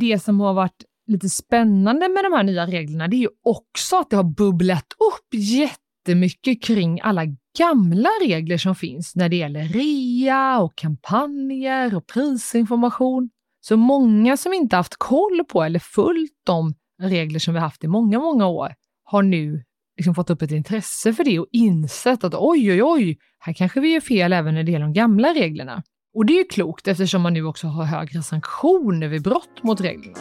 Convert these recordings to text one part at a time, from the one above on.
det som har varit lite spännande med de här nya reglerna, det är ju också att det har bubblat upp jättemycket kring alla gamla regler som finns när det gäller rea och kampanjer och prisinformation. Så många som inte haft koll på eller följt de regler som vi haft i många, många år har nu liksom fått upp ett intresse för det och insett att oj, oj, oj, här kanske vi gör fel även när det gäller de gamla reglerna. Och det är ju klokt eftersom man nu också har högre sanktioner vid brott mot reglerna.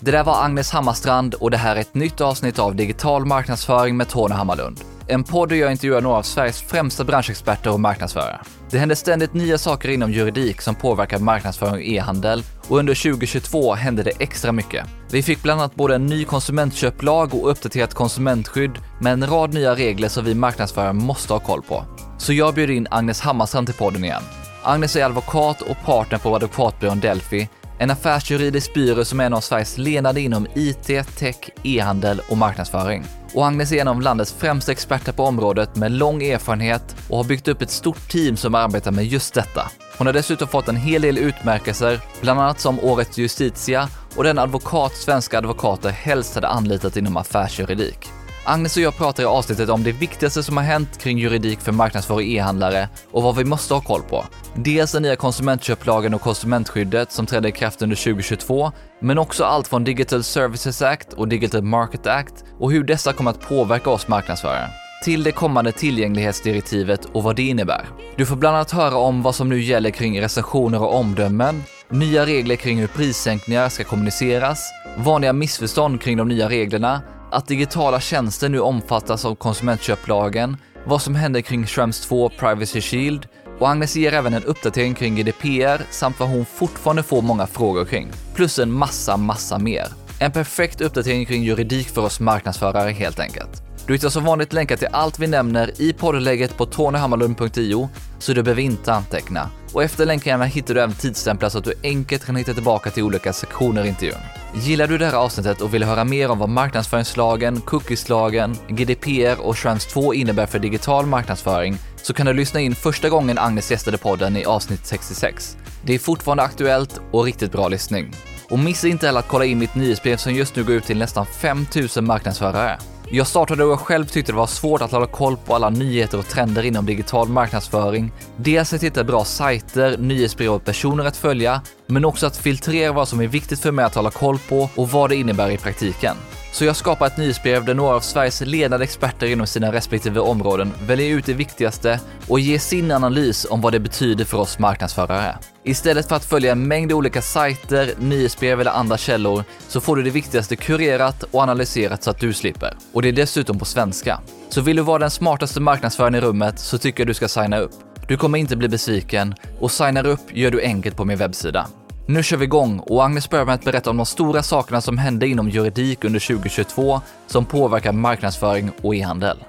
Det där var Agnes Hammarstrand och det här är ett nytt avsnitt av Digital marknadsföring med Tony Hammarlund. En podd där jag intervjuar några av Sveriges främsta branschexperter och marknadsförare. Det händer ständigt nya saker inom juridik som påverkar marknadsföring och e-handel och under 2022 hände det extra mycket. Vi fick bland annat både en ny konsumentköplag och uppdaterat konsumentskydd med en rad nya regler som vi marknadsförare måste ha koll på. Så jag bjöd in Agnes Hammarstrand till podden igen. Agnes är advokat och partner på advokatbyrån Delphi en affärsjuridisk byrå som är en av Sveriges ledande inom IT, tech, e-handel och marknadsföring. Och Agnes är en av landets främsta experter på området med lång erfarenhet och har byggt upp ett stort team som arbetar med just detta. Hon har dessutom fått en hel del utmärkelser, bland annat som Årets Justitia och den advokat svenska advokater helst hade anlitat inom affärsjuridik. Agnes och jag pratar i avsnittet om det viktigaste som har hänt kring juridik för marknadsföring och e-handlare och vad vi måste ha koll på. Dels den nya konsumentköplagen och konsumentskyddet som trädde i kraft under 2022, men också allt från Digital Services Act och Digital Market Act och hur dessa kommer att påverka oss marknadsförare till det kommande tillgänglighetsdirektivet och vad det innebär. Du får bland annat höra om vad som nu gäller kring recensioner och omdömen, nya regler kring hur prissänkningar ska kommuniceras, vanliga missförstånd kring de nya reglerna att digitala tjänster nu omfattas av konsumentköplagen, vad som händer kring Schrems 2 Privacy Shield och Agnes ger även en uppdatering kring GDPR samt vad hon fortfarande får många frågor kring. Plus en massa, massa mer. En perfekt uppdatering kring juridik för oss marknadsförare helt enkelt. Du hittar som vanligt länkar till allt vi nämner i poddlägget på tonyhammarlund.io, så du behöver inte anteckna. Och efter länkarna hittar du även tidsstämplar så att du enkelt kan hitta tillbaka till olika sektioner i intervjun. Gillar du det här avsnittet och vill höra mer om vad marknadsföringslagen, cookieslagen, GDPR och Trans 2 innebär för digital marknadsföring så kan du lyssna in första gången Agnes gästade podden i avsnitt 66. Det är fortfarande aktuellt och riktigt bra lyssning. Och missa inte heller att kolla in mitt nyhetsbrev som just nu går ut till nästan 5000 marknadsförare. Jag startade och jag själv tyckte det var svårt att hålla koll på alla nyheter och trender inom digital marknadsföring. Dels att hitta bra sajter, nyhetsbrev och personer att följa, men också att filtrera vad som är viktigt för mig att hålla koll på och vad det innebär i praktiken. Så jag skapar ett nyhetsbrev där några av Sveriges ledande experter inom sina respektive områden väljer ut det viktigaste och ger sin analys om vad det betyder för oss marknadsförare. Istället för att följa en mängd olika sajter, nyhetsbrev eller andra källor så får du det viktigaste kurerat och analyserat så att du slipper. Och det är dessutom på svenska. Så vill du vara den smartaste marknadsföraren i rummet så tycker jag du ska signa upp. Du kommer inte bli besviken och signar upp gör du enkelt på min webbsida. Nu kör vi igång och Agnes börjar med att berätta om de stora sakerna som hände inom juridik under 2022 som påverkar marknadsföring och e-handel.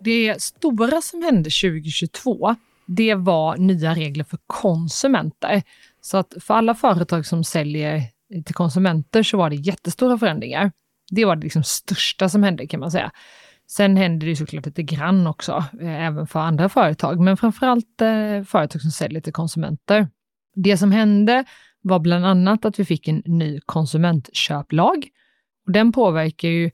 Det stora som hände 2022, det var nya regler för konsumenter. Så att för alla företag som säljer till konsumenter så var det jättestora förändringar. Det var det liksom största som hände kan man säga. Sen händer det såklart lite grann också, eh, även för andra företag, men framförallt eh, företag som säljer till konsumenter. Det som hände var bland annat att vi fick en ny konsumentköplag. Och den påverkar ju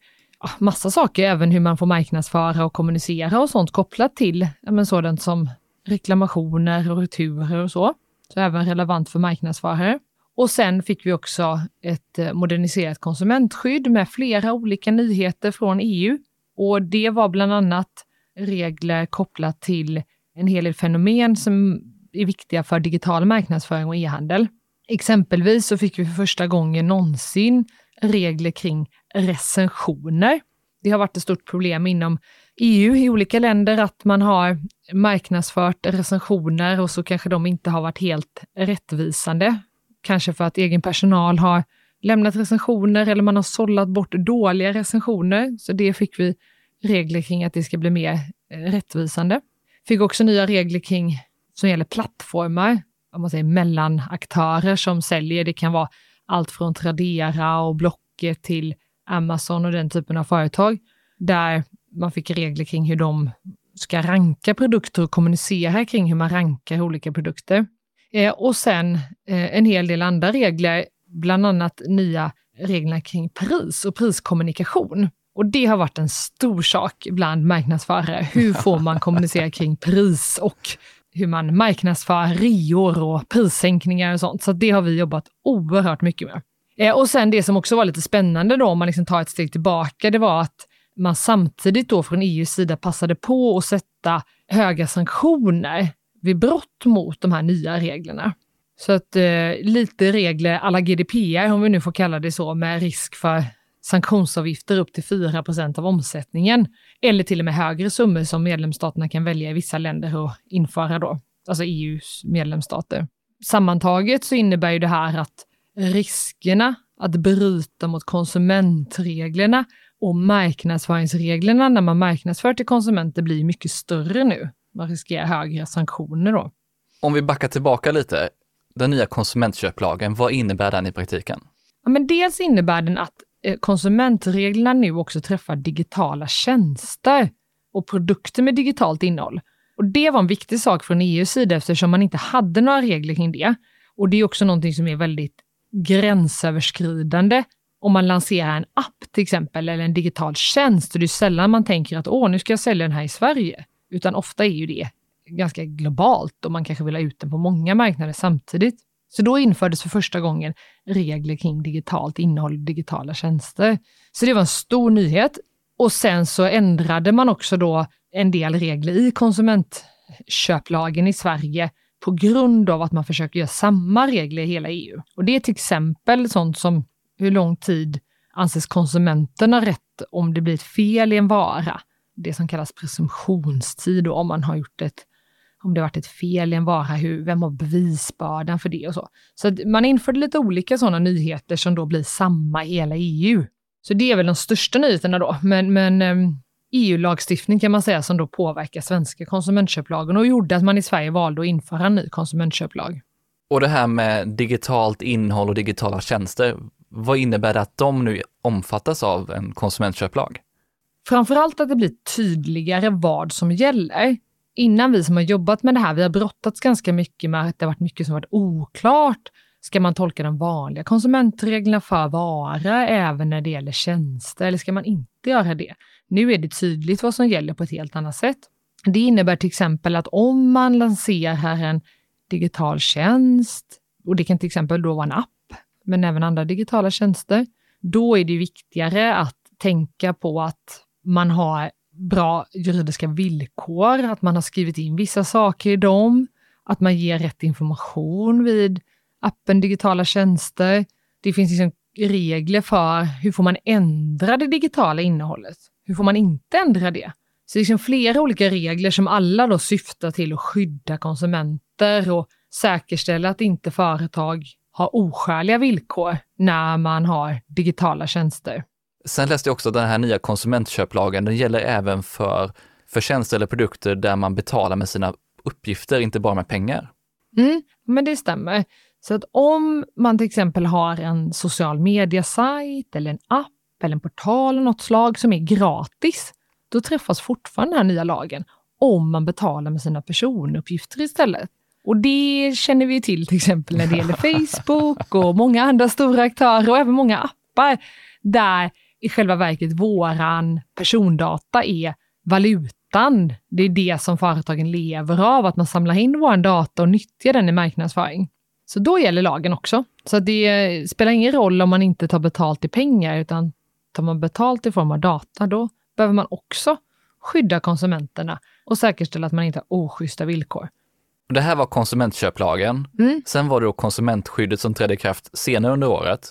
massa saker, även hur man får marknadsföra och kommunicera och sånt kopplat till ja, men sådant som reklamationer och returer och så. Så även relevant för marknadsförare. Och sen fick vi också ett eh, moderniserat konsumentskydd med flera olika nyheter från EU. Och det var bland annat regler kopplat till en hel del fenomen som är viktiga för digital marknadsföring och e-handel. Exempelvis så fick vi för första gången någonsin regler kring recensioner. Det har varit ett stort problem inom EU i olika länder att man har marknadsfört recensioner och så kanske de inte har varit helt rättvisande. Kanske för att egen personal har lämnat recensioner eller man har sållat bort dåliga recensioner. Så det fick vi regler kring att det ska bli mer eh, rättvisande. Fick också nya regler kring som gäller plattformar, om man säger mellanaktörer som säljer. Det kan vara allt från Tradera och Blocket till Amazon och den typen av företag, där man fick regler kring hur de ska ranka produkter och kommunicera kring hur man rankar olika produkter. Eh, och sen eh, en hel del andra regler, bland annat nya reglerna kring pris och priskommunikation. Och det har varit en stor sak bland marknadsförare. Hur får man kommunicera kring pris och hur man marknadsför reor och prissänkningar och sånt. Så det har vi jobbat oerhört mycket med. Eh, och sen det som också var lite spännande då, om man liksom tar ett steg tillbaka, det var att man samtidigt då från EUs sida passade på att sätta höga sanktioner vid brott mot de här nya reglerna. Så att eh, lite regler alla GDPR, om vi nu får kalla det så, med risk för sanktionsavgifter upp till 4% av omsättningen. Eller till och med högre summor som medlemsstaterna kan välja i vissa länder att införa då, alltså EUs medlemsstater. Sammantaget så innebär ju det här att riskerna att bryta mot konsumentreglerna och marknadsföringsreglerna när man marknadsför till konsumenter blir mycket större nu. Man riskerar högre sanktioner då. Om vi backar tillbaka lite, den nya konsumentköplagen, vad innebär den i praktiken? Ja, men dels innebär den att eh, konsumentreglerna nu också träffar digitala tjänster och produkter med digitalt innehåll. Och Det var en viktig sak från EUs sida eftersom man inte hade några regler kring det. Och det är också någonting som är väldigt gränsöverskridande om man lanserar en app till exempel, eller en digital tjänst. Och det är sällan man tänker att åh, nu ska jag sälja den här i Sverige. Utan ofta är ju det ganska globalt och man kanske vill ha ut den på många marknader samtidigt. Så då infördes för första gången regler kring digitalt innehåll och digitala tjänster. Så det var en stor nyhet. Och sen så ändrade man också då en del regler i konsumentköplagen i Sverige på grund av att man försöker göra samma regler i hela EU. Och det är till exempel sånt som hur lång tid anses konsumenterna rätt om det blir ett fel i en vara? Det som kallas presumtionstid och om man har gjort ett om det varit ett fel i en vara, hur, vem har bevisbördan för det och så. Så man införde lite olika sådana nyheter som då blir samma i hela EU. Så det är väl de största nyheterna då, men, men ehm, e EU-lagstiftning kan man säga som då påverkar svenska konsumentköplagen och gjorde att man i Sverige valde att införa en ny konsumentköplag. Och det här med digitalt innehåll och digitala tjänster, vad innebär det att de nu omfattas av en konsumentköplag? Framförallt att det blir tydligare vad som gäller. Innan vi som har jobbat med det här, vi har brottats ganska mycket med att det har varit mycket som varit oklart. Ska man tolka de vanliga konsumentreglerna för vara även när det gäller tjänster eller ska man inte göra det? Nu är det tydligt vad som gäller på ett helt annat sätt. Det innebär till exempel att om man lanserar en digital tjänst, och det kan till exempel då vara en app, men även andra digitala tjänster, då är det viktigare att tänka på att man har bra juridiska villkor, att man har skrivit in vissa saker i dem, att man ger rätt information vid appen digitala tjänster. Det finns liksom regler för hur får man ändra det digitala innehållet? Hur får man inte ändra det? Så det är liksom flera olika regler som alla då syftar till att skydda konsumenter och säkerställa att inte företag har oskäliga villkor när man har digitala tjänster. Sen läste jag också att den här nya konsumentköplagen, den gäller även för, för tjänster eller produkter där man betalar med sina uppgifter, inte bara med pengar. Mm, men det stämmer. Så att om man till exempel har en social media-sajt eller en app eller en portal av något slag som är gratis, då träffas fortfarande den här nya lagen om man betalar med sina personuppgifter istället. Och det känner vi till till exempel när det gäller Facebook och många andra stora aktörer och även många appar där i själva verket våran persondata är valutan. Det är det som företagen lever av, att man samlar in vår data och nyttjar den i marknadsföring. Så då gäller lagen också. Så det spelar ingen roll om man inte tar betalt i pengar, utan tar man betalt i form av data, då behöver man också skydda konsumenterna och säkerställa att man inte har oschyssta villkor. Det här var konsumentköplagen. Mm. Sen var det då konsumentskyddet som trädde i kraft senare under året.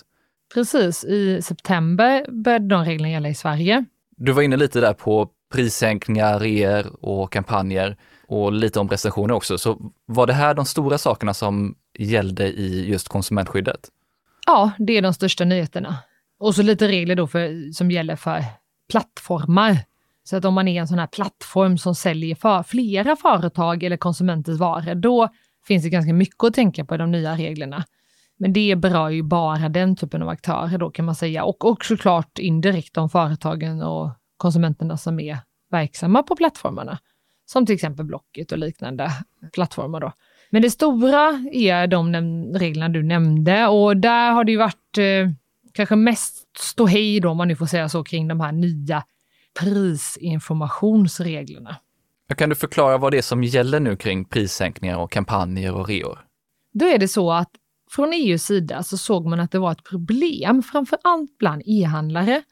Precis, i september började de reglerna gälla i Sverige. Du var inne lite där på prissänkningar, reor och kampanjer och lite om recensioner också. Så var det här de stora sakerna som gällde i just konsumentskyddet? Ja, det är de största nyheterna. Och så lite regler då för, som gäller för plattformar. Så att om man är en sån här plattform som säljer för flera företag eller konsumenters varor, då finns det ganska mycket att tänka på i de nya reglerna. Men det berör ju bara den typen av aktörer då kan man säga och, och såklart indirekt de företagen och konsumenterna som är verksamma på plattformarna. Som till exempel Blocket och liknande plattformar. Då. Men det stora är de reglerna du nämnde och där har det ju varit eh, kanske mest ståhej då, om man nu får säga så, kring de här nya prisinformationsreglerna. Kan du förklara vad det är som gäller nu kring prissänkningar och kampanjer och reor? Då är det så att från EUs sida så såg man att det var ett problem, framför allt bland e-handlare,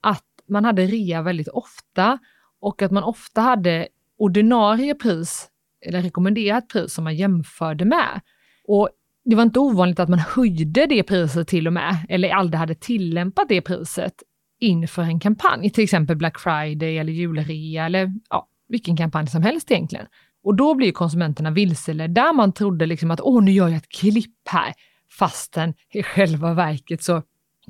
att man hade rea väldigt ofta och att man ofta hade ordinarie pris eller rekommenderat pris som man jämförde med. Och det var inte ovanligt att man höjde det priset till och med, eller aldrig hade tillämpat det priset inför en kampanj, till exempel Black Friday eller julrea eller ja, vilken kampanj som helst egentligen. Och då blir konsumenterna vilseledda. Man trodde liksom att åh, nu gör jag ett klipp här, fastän i själva verket så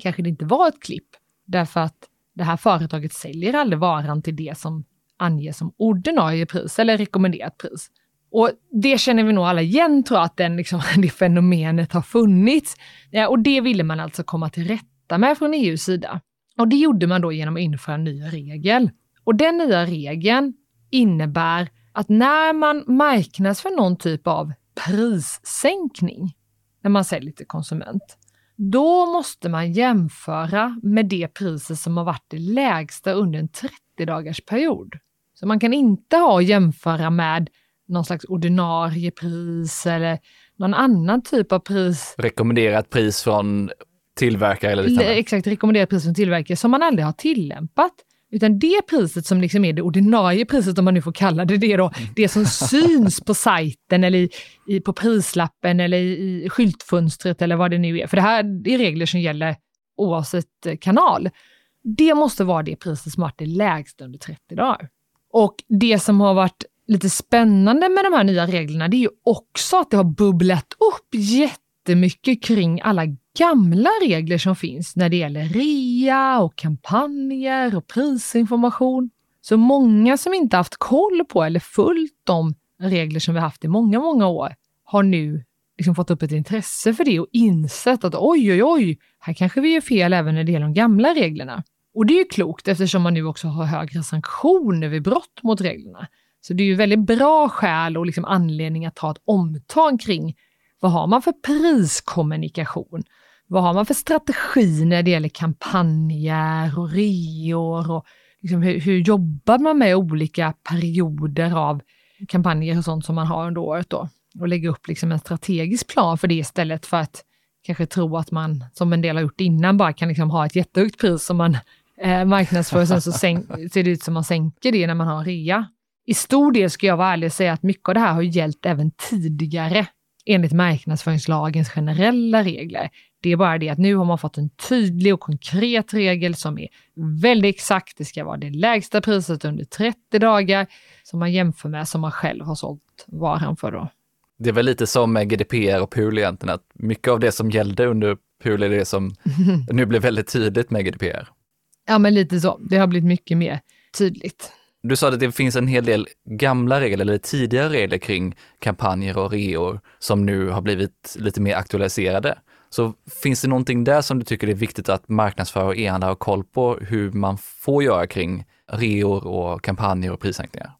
kanske det inte var ett klipp. Därför att det här företaget säljer aldrig varan till det som anges som ordinarie pris eller rekommenderat pris. Och det känner vi nog alla igen, tror jag, att den, liksom, det fenomenet har funnits. Ja, och det ville man alltså komma till rätta med från EUs sida. Och det gjorde man då genom att införa en ny regel. Och den nya regeln innebär att när man marknadsför någon typ av prissänkning, när man säljer till konsument, då måste man jämföra med det priset som har varit det lägsta under en 30 dagars period. Så man kan inte ha att jämföra med någon slags ordinarie pris eller någon annan typ av pris. Rekommenderat pris från tillverkare eller liknande? Exakt, rekommenderat pris från tillverkare som man aldrig har tillämpat. Utan det priset som liksom är det ordinarie priset, om man nu får kalla det det då, mm. det som syns på sajten eller i, i, på prislappen eller i, i skyltfönstret eller vad det nu är. För det här är regler som gäller oavsett eh, kanal. Det måste vara det priset som varit det lägsta under 30 dagar. Och det som har varit lite spännande med de här nya reglerna, det är ju också att det har bubblat upp jättemycket kring alla gamla regler som finns när det gäller rea och kampanjer och prisinformation. Så många som inte haft koll på eller följt de regler som vi haft i många, många år har nu liksom fått upp ett intresse för det och insett att oj, oj, oj, här kanske vi gör fel även när det gäller de gamla reglerna. Och det är ju klokt eftersom man nu också har högre sanktioner vid brott mot reglerna. Så det är ju väldigt bra skäl och liksom anledning att ta ett omtag kring vad har man för priskommunikation? Vad har man för strategi när det gäller kampanjer och reor? Och liksom hur, hur jobbar man med olika perioder av kampanjer och sånt som man har under året då? Och lägga upp liksom en strategisk plan för det istället för att kanske tro att man, som en del har gjort innan, bara kan liksom ha ett jättehögt pris som man eh, marknadsför och sen så ser det ut som man sänker det när man har rea. I stor del ska jag vara ärlig och säga att mycket av det här har gällt även tidigare enligt marknadsföringslagens generella regler. Det är bara det att nu har man fått en tydlig och konkret regel som är väldigt exakt. Det ska vara det lägsta priset under 30 dagar som man jämför med som man själv har sålt varan för. Då. Det är väl lite som med GDPR och PUL egentligen, att mycket av det som gällde under PUL är det som nu blev väldigt tydligt med GDPR. Ja, men lite så. Det har blivit mycket mer tydligt. Du sa att det finns en hel del gamla regler eller tidigare regler kring kampanjer och reor som nu har blivit lite mer aktualiserade. Så finns det någonting där som du tycker är viktigt att marknadsförare och e-handlare har koll på hur man får göra kring reor och kampanjer och prissänkningar?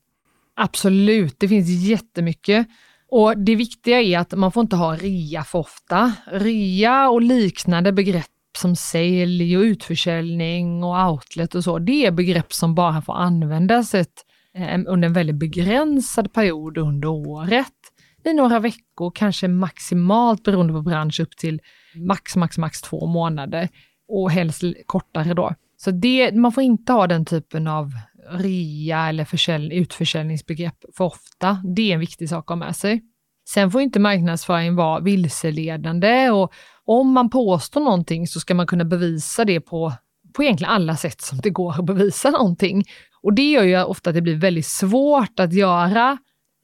Absolut, det finns jättemycket. Och det viktiga är att man får inte ha rea för ofta. Rea och liknande begrepp som sälj och utförsäljning och outlet och så, det är begrepp som bara får användas ett, eh, under en väldigt begränsad period under året. I några veckor, kanske maximalt beroende på bransch upp till max, max, max två månader och helst kortare då. Så det, man får inte ha den typen av rea eller utförsäljningsbegrepp för ofta. Det är en viktig sak att ha med sig. Sen får inte marknadsföring vara vilseledande och om man påstår någonting så ska man kunna bevisa det på, på egentligen alla sätt som det går att bevisa någonting. Och det gör ju ofta att det blir väldigt svårt att göra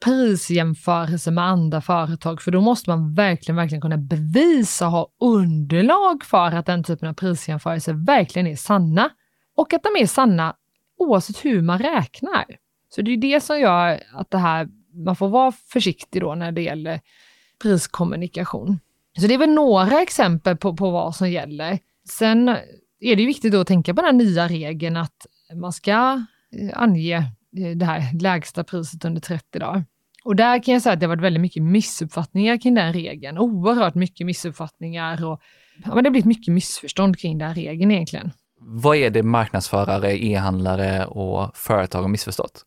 prisjämförelse med andra företag, för då måste man verkligen, verkligen kunna bevisa och ha underlag för att den typen av prisjämförelser verkligen är sanna. Och att de är sanna oavsett hur man räknar. Så det är det som gör att det här, man får vara försiktig då när det gäller priskommunikation. Så det är väl några exempel på, på vad som gäller. Sen är det viktigt att tänka på den nya regeln att man ska eh, ange eh, det här lägsta priset under 30 dagar. Och där kan jag säga att det har varit väldigt mycket missuppfattningar kring den regeln. Oerhört mycket missuppfattningar och ja, men det har blivit mycket missförstånd kring den regeln egentligen. Vad är det marknadsförare, e-handlare och företag har missförstått?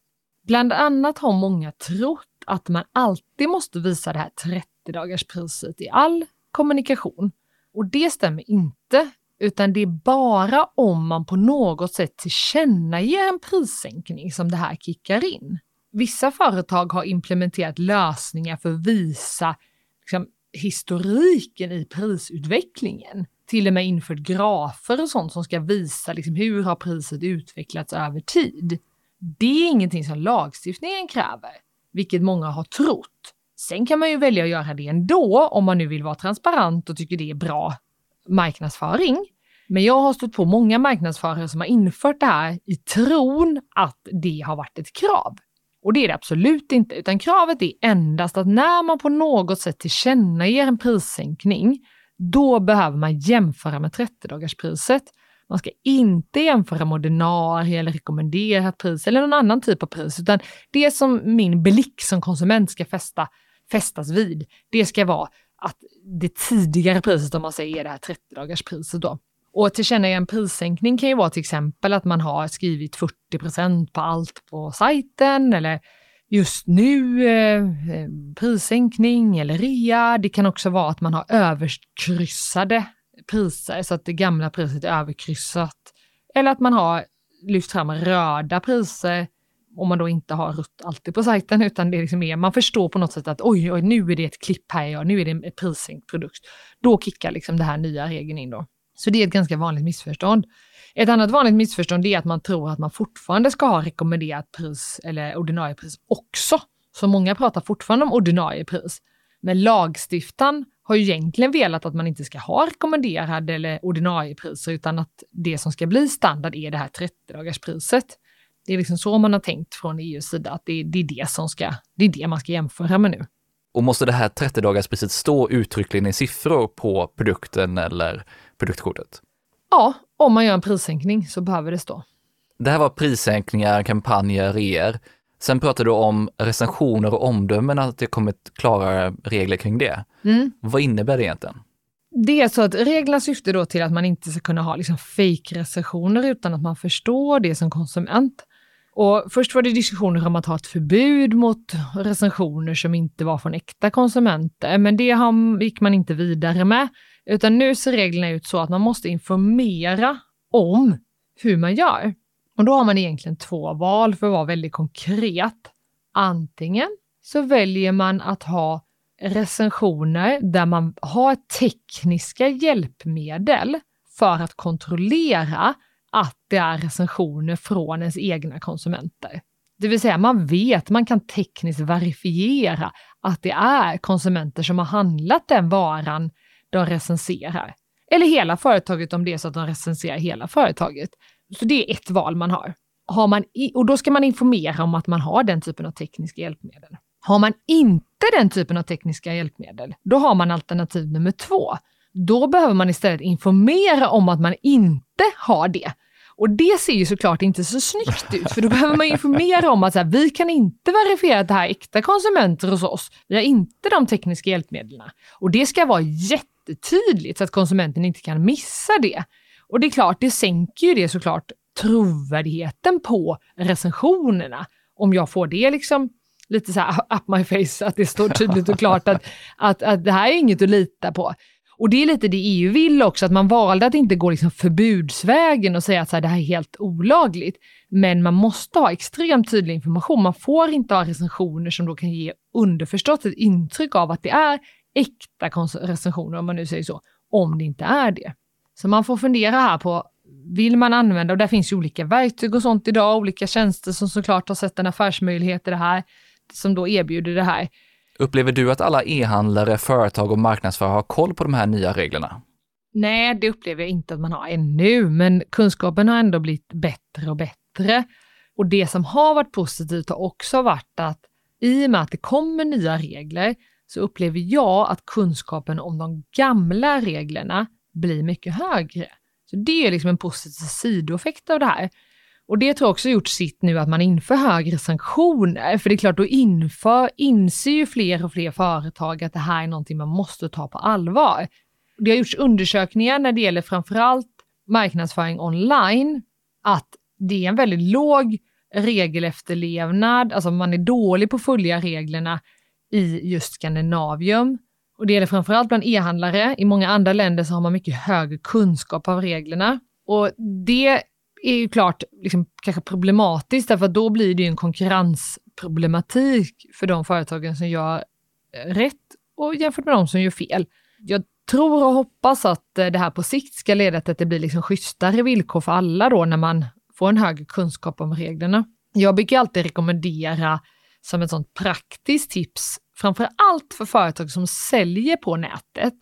Bland annat har många trott att man alltid måste visa det här 30 dagars priset i all kommunikation. Och det stämmer inte, utan det är bara om man på något sätt tillkännager en prissänkning som det här kickar in. Vissa företag har implementerat lösningar för att visa liksom, historiken i prisutvecklingen. Till och med infört grafer och sånt som ska visa liksom, hur har priset utvecklats över tid. Det är ingenting som lagstiftningen kräver, vilket många har trott. Sen kan man ju välja att göra det ändå om man nu vill vara transparent och tycker det är bra marknadsföring. Men jag har stött på många marknadsförare som har infört det här i tron att det har varit ett krav. Och det är det absolut inte, utan kravet är endast att när man på något sätt tillkännager en prissänkning, då behöver man jämföra med 30-dagarspriset. Man ska inte jämföra med ordinarie eller rekommenderat pris eller någon annan typ av pris, utan det som min blick som konsument ska fästa, fästas vid, det ska vara att det tidigare priset, om man säger, är det här 30-dagarspriset då. Och tillkännaga en prissänkning kan ju vara till exempel att man har skrivit 40% på allt på sajten eller just nu eh, eh, prissänkning eller rea. Det kan också vara att man har överkryssade priser så att det gamla priset är överkryssat. Eller att man har lyft fram röda priser om man då inte har rött alltid på sajten utan det är liksom mer man förstår på något sätt att oj, oj, nu är det ett klipp här, ja, nu är det en prissänkt produkt. Då kickar liksom det här nya regeln in då. Så det är ett ganska vanligt missförstånd. Ett annat vanligt missförstånd är att man tror att man fortfarande ska ha rekommenderat pris eller ordinarie pris också. Så många pratar fortfarande om ordinarie pris. Men lagstiftaren har ju egentligen velat att man inte ska ha rekommenderade eller ordinarie priser utan att det som ska bli standard är det här 30-dagarspriset. Det är liksom så man har tänkt från EUs sida, att det, det, är det som ska, det är det man ska jämföra med nu. Och måste det här 30-dagarspriset stå uttryckligen i siffror på produkten eller produktkortet? Ja, om man gör en prissänkning så behöver det stå. Det här var prissänkningar, kampanjer, reor. Sen pratar du om recensioner och omdömen, att det kommit klarare regler kring det. Mm. Vad innebär det egentligen? Det är så att reglerna syftar då till att man inte ska kunna ha liksom fake-recensioner utan att man förstår det som konsument. Och först var det diskussioner om att ha ett förbud mot recensioner som inte var från äkta konsumenter, men det gick man inte vidare med. Utan nu ser reglerna ut så att man måste informera om hur man gör. Och då har man egentligen två val för att vara väldigt konkret. Antingen så väljer man att ha recensioner där man har tekniska hjälpmedel för att kontrollera att det är recensioner från ens egna konsumenter. Det vill säga man vet, man kan tekniskt verifiera att det är konsumenter som har handlat den varan de recenserar. Eller hela företaget om det är så att de recenserar hela företaget. Så det är ett val man har. har man i, och då ska man informera om att man har den typen av tekniska hjälpmedel. Har man inte den typen av tekniska hjälpmedel, då har man alternativ nummer två. Då behöver man istället informera om att man inte har det. Och det ser ju såklart inte så snyggt ut, för då behöver man informera om att så här, vi kan inte verifiera att det här är äkta konsumenter hos oss. Vi har inte de tekniska hjälpmedlen. Och det ska vara jättetydligt så att konsumenten inte kan missa det. Och det är klart, det sänker ju det såklart trovärdigheten på recensionerna. Om jag får det liksom lite så här up my face, att det står tydligt och klart att, att, att det här är inget att lita på. Och det är lite det EU vill också, att man valde att inte gå liksom förbudsvägen och säga att så här, det här är helt olagligt. Men man måste ha extremt tydlig information. Man får inte ha recensioner som då kan ge underförstått ett intryck av att det är äkta recensioner, om man nu säger så, om det inte är det. Så man får fundera här på, vill man använda, och där finns ju olika verktyg och sånt idag, olika tjänster som såklart har sett en affärsmöjlighet i det här, som då erbjuder det här. Upplever du att alla e-handlare, företag och marknadsförare har koll på de här nya reglerna? Nej, det upplever jag inte att man har ännu, men kunskapen har ändå blivit bättre och bättre. Och det som har varit positivt har också varit att i och med att det kommer nya regler så upplever jag att kunskapen om de gamla reglerna blir mycket högre. Så det är liksom en positiv sidoeffekt av det här. Och det tror jag också gjort sitt nu att man inför högre sanktioner. För det är klart, då inför, inser ju fler och fler företag att det här är någonting man måste ta på allvar. Det har gjorts undersökningar när det gäller framförallt marknadsföring online, att det är en väldigt låg regelefterlevnad, alltså man är dålig på att följa reglerna i just Skandinavium. Och det gäller framförallt bland e-handlare. I många andra länder så har man mycket högre kunskap av reglerna. Och det är ju klart liksom, kanske problematiskt, därför att då blir det ju en konkurrensproblematik för de företagen som gör eh, rätt och jämfört med de som gör fel. Jag tror och hoppas att eh, det här på sikt ska leda till att det blir liksom schysstare villkor för alla då när man får en högre kunskap om reglerna. Jag brukar alltid rekommendera som ett sånt praktiskt tips, framför allt för företag som säljer på nätet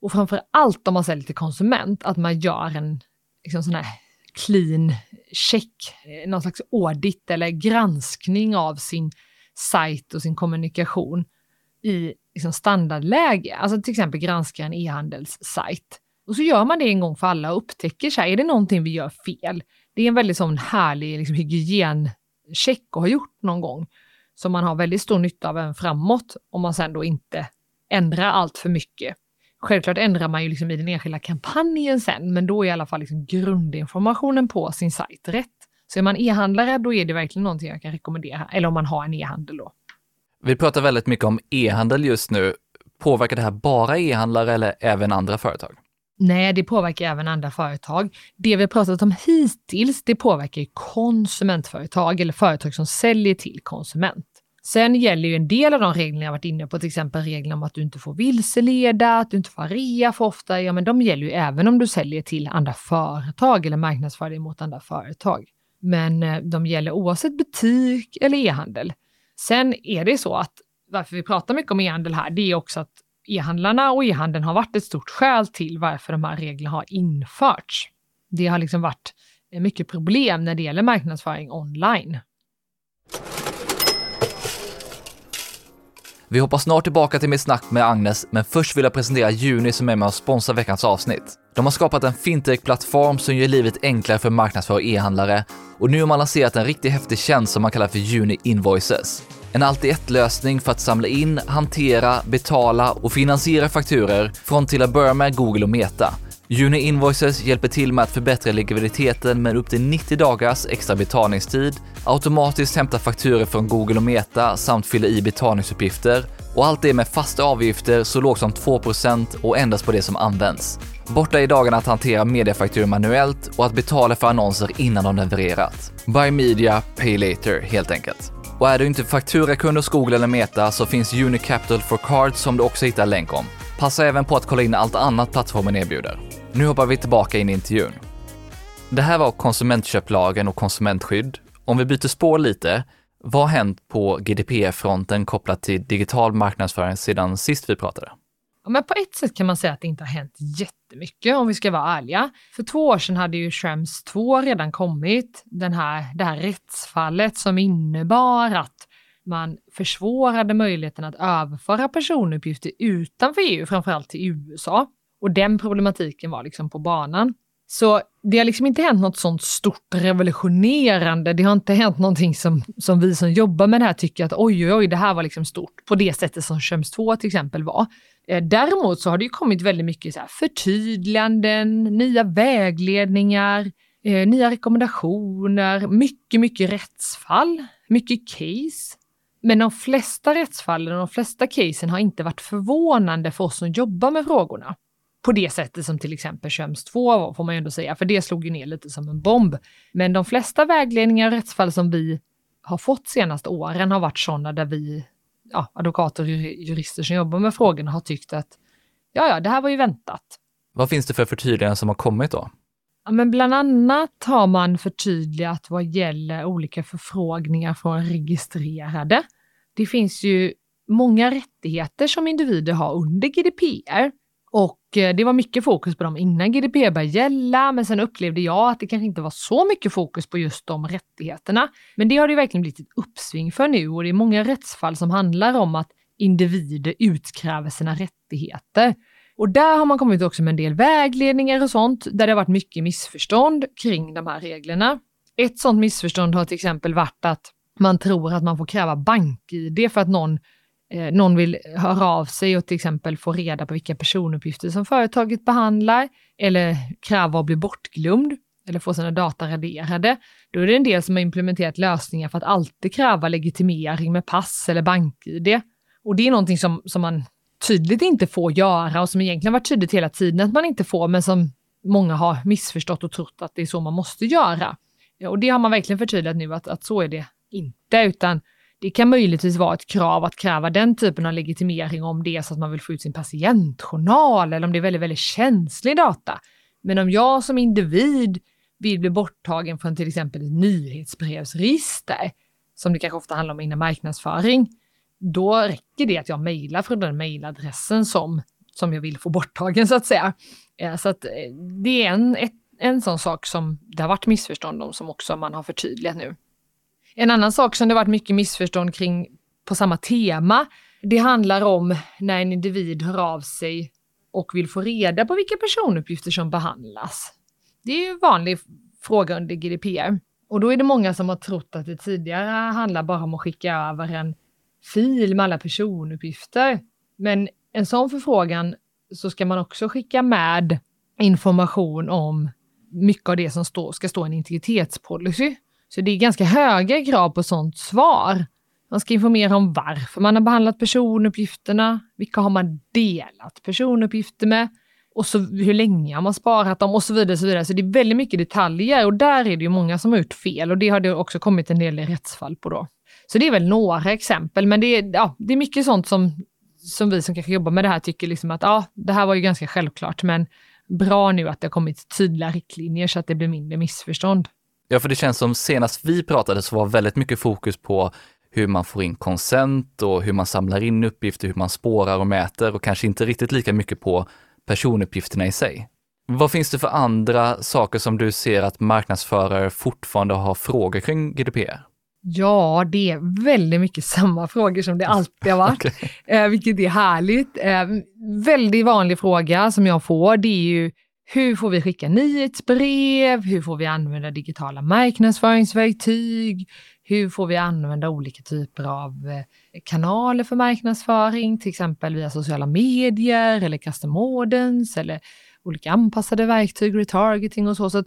och framför allt om man säljer till konsument, att man gör en liksom sån här clean check, eh, någon slags audit eller granskning av sin sajt och sin kommunikation i liksom standardläge. Alltså till exempel granska en e-handelssajt. Och så gör man det en gång för alla och upptäcker så här, är det någonting vi gör fel? Det är en väldigt sån härlig liksom, hygiencheck att ha gjort någon gång som man har väldigt stor nytta av även framåt om man sen då inte ändrar allt för mycket. Självklart ändrar man ju liksom i den enskilda kampanjen sen, men då är i alla fall liksom grundinformationen på sin sajt rätt. Så är man e-handlare, då är det verkligen någonting jag kan rekommendera, eller om man har en e-handel då. Vi pratar väldigt mycket om e-handel just nu. Påverkar det här bara e-handlare eller även andra företag? Nej, det påverkar även andra företag. Det vi pratat om hittills, det påverkar konsumentföretag eller företag som säljer till konsument. Sen gäller ju en del av de reglerna jag varit inne på, till exempel reglerna om att du inte får vilseleda, att du inte får rea för ofta, ja men de gäller ju även om du säljer till andra företag eller marknadsför dig mot andra företag. Men eh, de gäller oavsett butik eller e-handel. Sen är det så att varför vi pratar mycket om e-handel här, det är också att e-handlarna och e-handeln har varit ett stort skäl till varför de här reglerna har införts. Det har liksom varit eh, mycket problem när det gäller marknadsföring online. Vi hoppar snart tillbaka till mitt snack med Agnes, men först vill jag presentera Juni som är med och sponsrar veckans avsnitt. De har skapat en fintech-plattform som gör livet enklare för marknadsför och e-handlare och nu har man lanserat en riktigt häftig tjänst som man kallar för Juni Invoices. En allt-i-ett-lösning för att samla in, hantera, betala och finansiera fakturer från till att börja med Google och Meta. Juni Invoices hjälper till med att förbättra likviditeten med upp till 90 dagars extra betalningstid, automatiskt hämta fakturer från Google och Meta samt fylla i betalningsuppgifter och allt det med fasta avgifter så lågt som 2% och endast på det som används. Borta i dagarna att hantera mediafakturor manuellt och att betala för annonser innan de levererat. Buy media, pay later helt enkelt. Och är du inte fakturakund hos Google eller Meta så finns Unicapital for Cards som du också hittar länk om. Passa även på att kolla in allt annat plattformen erbjuder. Nu hoppar vi tillbaka in i intervjun. Det här var konsumentköplagen och konsumentskydd. Om vi byter spår lite, vad har hänt på GDPR-fronten kopplat till digital marknadsföring sedan sist vi pratade? Ja, men på ett sätt kan man säga att det inte har hänt jättemycket om vi ska vara ärliga. För två år sedan hade ju Schrems 2 redan kommit, den här, det här rättsfallet som innebar att man försvårade möjligheten att överföra personuppgifter utanför EU, framförallt till USA. Och den problematiken var liksom på banan. Så det har liksom inte hänt något sånt stort revolutionerande. Det har inte hänt någonting som, som vi som jobbar med det här tycker att oj, oj, oj, det här var liksom stort på det sättet som Schrems 2 till exempel var. Eh, däremot så har det ju kommit väldigt mycket så här förtydliganden, nya vägledningar, eh, nya rekommendationer, mycket, mycket rättsfall, mycket case. Men de flesta rättsfallen och de flesta casen har inte varit förvånande för oss som jobbar med frågorna. På det sättet som till exempel Köms 2 var, får man ju ändå säga, för det slog ju ner lite som en bomb. Men de flesta vägledningar och rättsfall som vi har fått senaste åren har varit sådana där vi, ja, advokater och jurister som jobbar med frågorna har tyckt att ja, ja, det här var ju väntat. Vad finns det för förtydliganden som har kommit då? Ja, men bland annat har man förtydligat vad gäller olika förfrågningar från registrerade. Det finns ju många rättigheter som individer har under GDPR och eh, det var mycket fokus på dem innan GDPR började gälla, men sen upplevde jag att det kanske inte var så mycket fokus på just de rättigheterna. Men det har det verkligen blivit ett uppsving för nu och det är många rättsfall som handlar om att individer utkräver sina rättigheter. Och där har man kommit också med en del vägledningar och sånt, där det har varit mycket missförstånd kring de här reglerna. Ett sådant missförstånd har till exempel varit att man tror att man får kräva bank-id för att någon, eh, någon vill höra av sig och till exempel få reda på vilka personuppgifter som företaget behandlar eller kräva att bli bortglömd eller få sina data raderade. Då är det en del som har implementerat lösningar för att alltid kräva legitimering med pass eller bank-id. Och det är någonting som, som man tydligt inte får göra och som egentligen varit tydligt hela tiden att man inte får, men som många har missförstått och trott att det är så man måste göra. Och det har man verkligen förtydligat nu att, att så är det inte, utan det kan möjligtvis vara ett krav att kräva den typen av legitimering om det är så att man vill få ut sin patientjournal eller om det är väldigt, väldigt känslig data. Men om jag som individ vill bli borttagen från till exempel ett nyhetsbrevsregister, som det kanske ofta handlar om inom marknadsföring, då räcker det att jag mejlar från den mejladressen som, som jag vill få borttagen så att säga. Eh, så att eh, det är en, ett, en sån sak som det har varit missförstånd om som också man har förtydligat nu. En annan sak som det varit mycket missförstånd kring på samma tema, det handlar om när en individ hör av sig och vill få reda på vilka personuppgifter som behandlas. Det är ju en vanlig fråga under GDPR. Och då är det många som har trott att det tidigare handlar bara om att skicka över en fil med alla personuppgifter. Men en sån förfrågan så ska man också skicka med information om mycket av det som stå, ska stå i en integritetspolicy. Så det är ganska höga krav på sånt svar. Man ska informera om varför man har behandlat personuppgifterna, vilka har man delat personuppgifter med och så hur länge har man sparat dem och så vidare. Så, vidare. så det är väldigt mycket detaljer och där är det ju många som har gjort fel och det har det också kommit en del rättsfall på då. Så det är väl några exempel, men det är, ja, det är mycket sånt som, som vi som kanske jobbar med det här tycker liksom att ja, det här var ju ganska självklart, men bra nu att det har kommit tydliga riktlinjer så att det blir mindre missförstånd. Ja, för det känns som senast vi pratade så var väldigt mycket fokus på hur man får in konsent och hur man samlar in uppgifter, hur man spårar och mäter och kanske inte riktigt lika mycket på personuppgifterna i sig. Vad finns det för andra saker som du ser att marknadsförare fortfarande har frågor kring GDPR? Ja, det är väldigt mycket samma frågor som det alltid har varit, okay. eh, vilket är härligt. Eh, väldigt vanlig fråga som jag får, det är ju hur får vi skicka nyhetsbrev? Hur får vi använda digitala marknadsföringsverktyg? Hur får vi använda olika typer av eh, kanaler för marknadsföring, till exempel via sociala medier eller custom audience eller olika anpassade verktyg, retargeting och så. så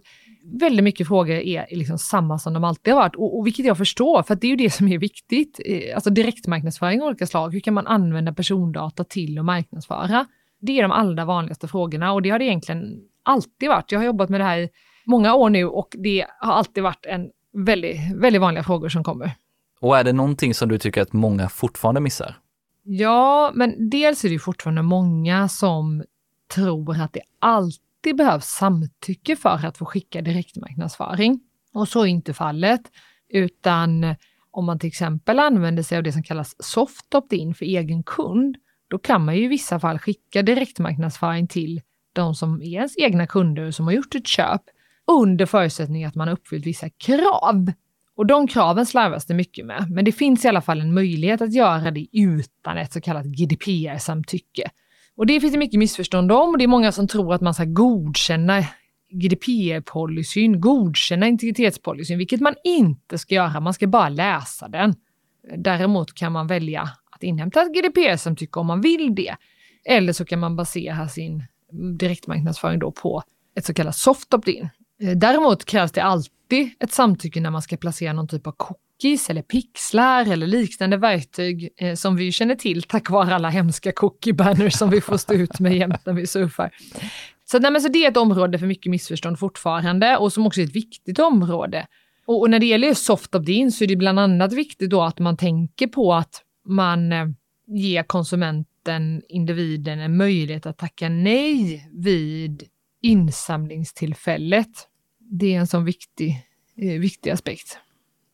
väldigt mycket frågor är liksom samma som de alltid har varit och, och vilket jag förstår, för det är ju det som är viktigt. Eh, alltså direktmarknadsföring av olika slag. Hur kan man använda persondata till att marknadsföra? Det är de allra vanligaste frågorna och det har det egentligen alltid varit. Jag har jobbat med det här i många år nu och det har alltid varit en väldigt, väldigt vanliga frågor som kommer. Och är det någonting som du tycker att många fortfarande missar? Ja, men dels är det fortfarande många som tror att det alltid behövs samtycke för att få skicka direktmarknadsföring. Och så är inte fallet, utan om man till exempel använder sig av det som kallas soft opt-in för egen kund, då kan man ju i vissa fall skicka direktmarknadsföring till de som är ens egna kunder som har gjort ett köp under förutsättning att man har uppfyllt vissa krav. Och de kraven slarvas det mycket med, men det finns i alla fall en möjlighet att göra det utan ett så kallat GDPR-samtycke. Och det finns det mycket missförstånd om och det är många som tror att man ska godkänna GDPR-policyn, godkänna integritetspolicyn, vilket man inte ska göra. Man ska bara läsa den. Däremot kan man välja att inhämta ett GDPR-samtycke om man vill det. Eller så kan man basera sin direktmarknadsföring då på ett så kallat soft opt-in. Eh, däremot krävs det alltid ett samtycke när man ska placera någon typ av cookies eller pixlar eller liknande verktyg eh, som vi känner till tack vare alla hemska cookie-banners som vi får stå ut med jämt när vi surfar. Så, nej, men så det är ett område för mycket missförstånd fortfarande och som också är ett viktigt område. Och, och när det gäller soft opt-in så är det bland annat viktigt då att man tänker på att man eh, ger konsumenten, individen, en möjlighet att tacka nej vid insamlingstillfället. Det är en sån viktig, eh, viktig aspekt.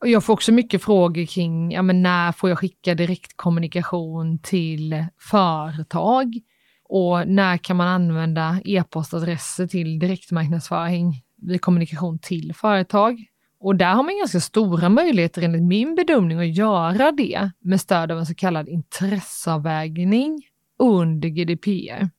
Och jag får också mycket frågor kring ja, men när får jag skicka direktkommunikation till företag? Och när kan man använda e-postadresser till direktmarknadsföring vid kommunikation till företag? Och där har man ganska stora möjligheter enligt min bedömning att göra det med stöd av en så kallad intresseavvägning under GDPR.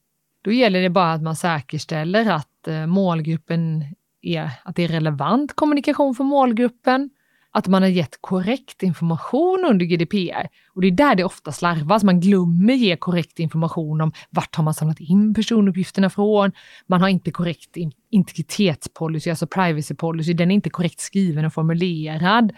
Då gäller det bara att man säkerställer att eh, målgruppen är att det är relevant kommunikation för målgruppen, att man har gett korrekt information under GDPR. Och det är där det ofta slarvas. Man glömmer ge korrekt information om vart har man samlat in personuppgifterna från. Man har inte korrekt integritetspolicy, alltså privacy policy. Den är inte korrekt skriven och formulerad.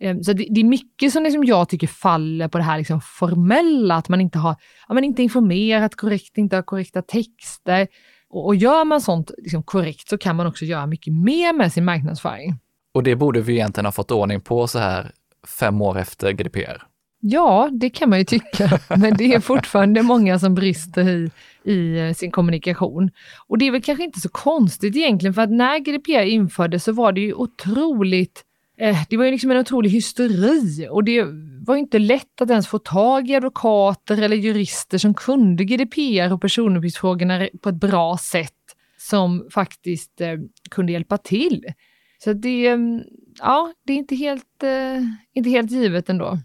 Ehm, så det, är mycket som liksom jag tycker faller på det här liksom formella, att man inte har ja, man inte informerat korrekt, inte har korrekta texter. Och, och gör man sånt liksom korrekt så kan man också göra mycket mer med sin marknadsföring. Och det borde vi egentligen ha fått ordning på så här fem år efter GDPR. Ja, det kan man ju tycka, men det är fortfarande många som brister i, i eh, sin kommunikation. Och det är väl kanske inte så konstigt egentligen, för att när GDPR infördes så var det ju otroligt eh, det var ju liksom en otrolig hysteri och det var inte lätt att ens få tag i advokater eller jurister som kunde GDPR och personuppgiftsfrågorna på ett bra sätt som faktiskt eh, kunde hjälpa till. Så det, mm, ja, det är inte helt, eh, inte helt givet ändå.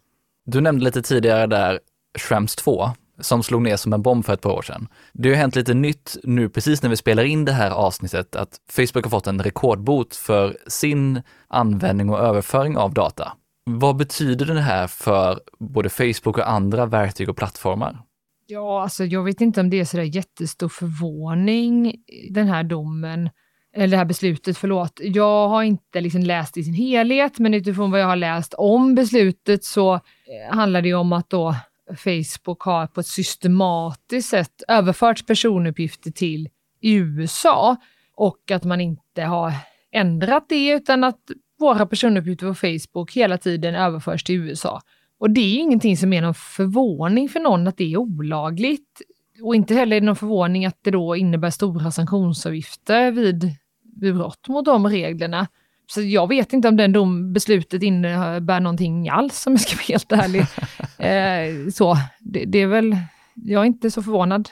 Du nämnde lite tidigare där Schrems 2 som slog ner som en bomb för ett par år sedan. Det har hänt lite nytt nu precis när vi spelar in det här avsnittet att Facebook har fått en rekordbot för sin användning och överföring av data. Vad betyder det här för både Facebook och andra verktyg och plattformar? Ja, alltså jag vet inte om det är så där jättestor förvåning, den här domen eller det här beslutet, förlåt. Jag har inte liksom läst i sin helhet, men utifrån vad jag har läst om beslutet så eh, handlar det om att då Facebook har på ett systematiskt sätt överfört personuppgifter till USA och att man inte har ändrat det utan att våra personuppgifter på Facebook hela tiden överförs till USA. Och det är ingenting som är någon förvåning för någon att det är olagligt. Och inte heller är det någon förvåning att det då innebär stora sanktionsavgifter vid brott mot de reglerna. Så jag vet inte om den dom, beslutet innebär någonting alls om jag ska vara helt ärlig. eh, så, det, det, är väl, jag är inte så förvånad.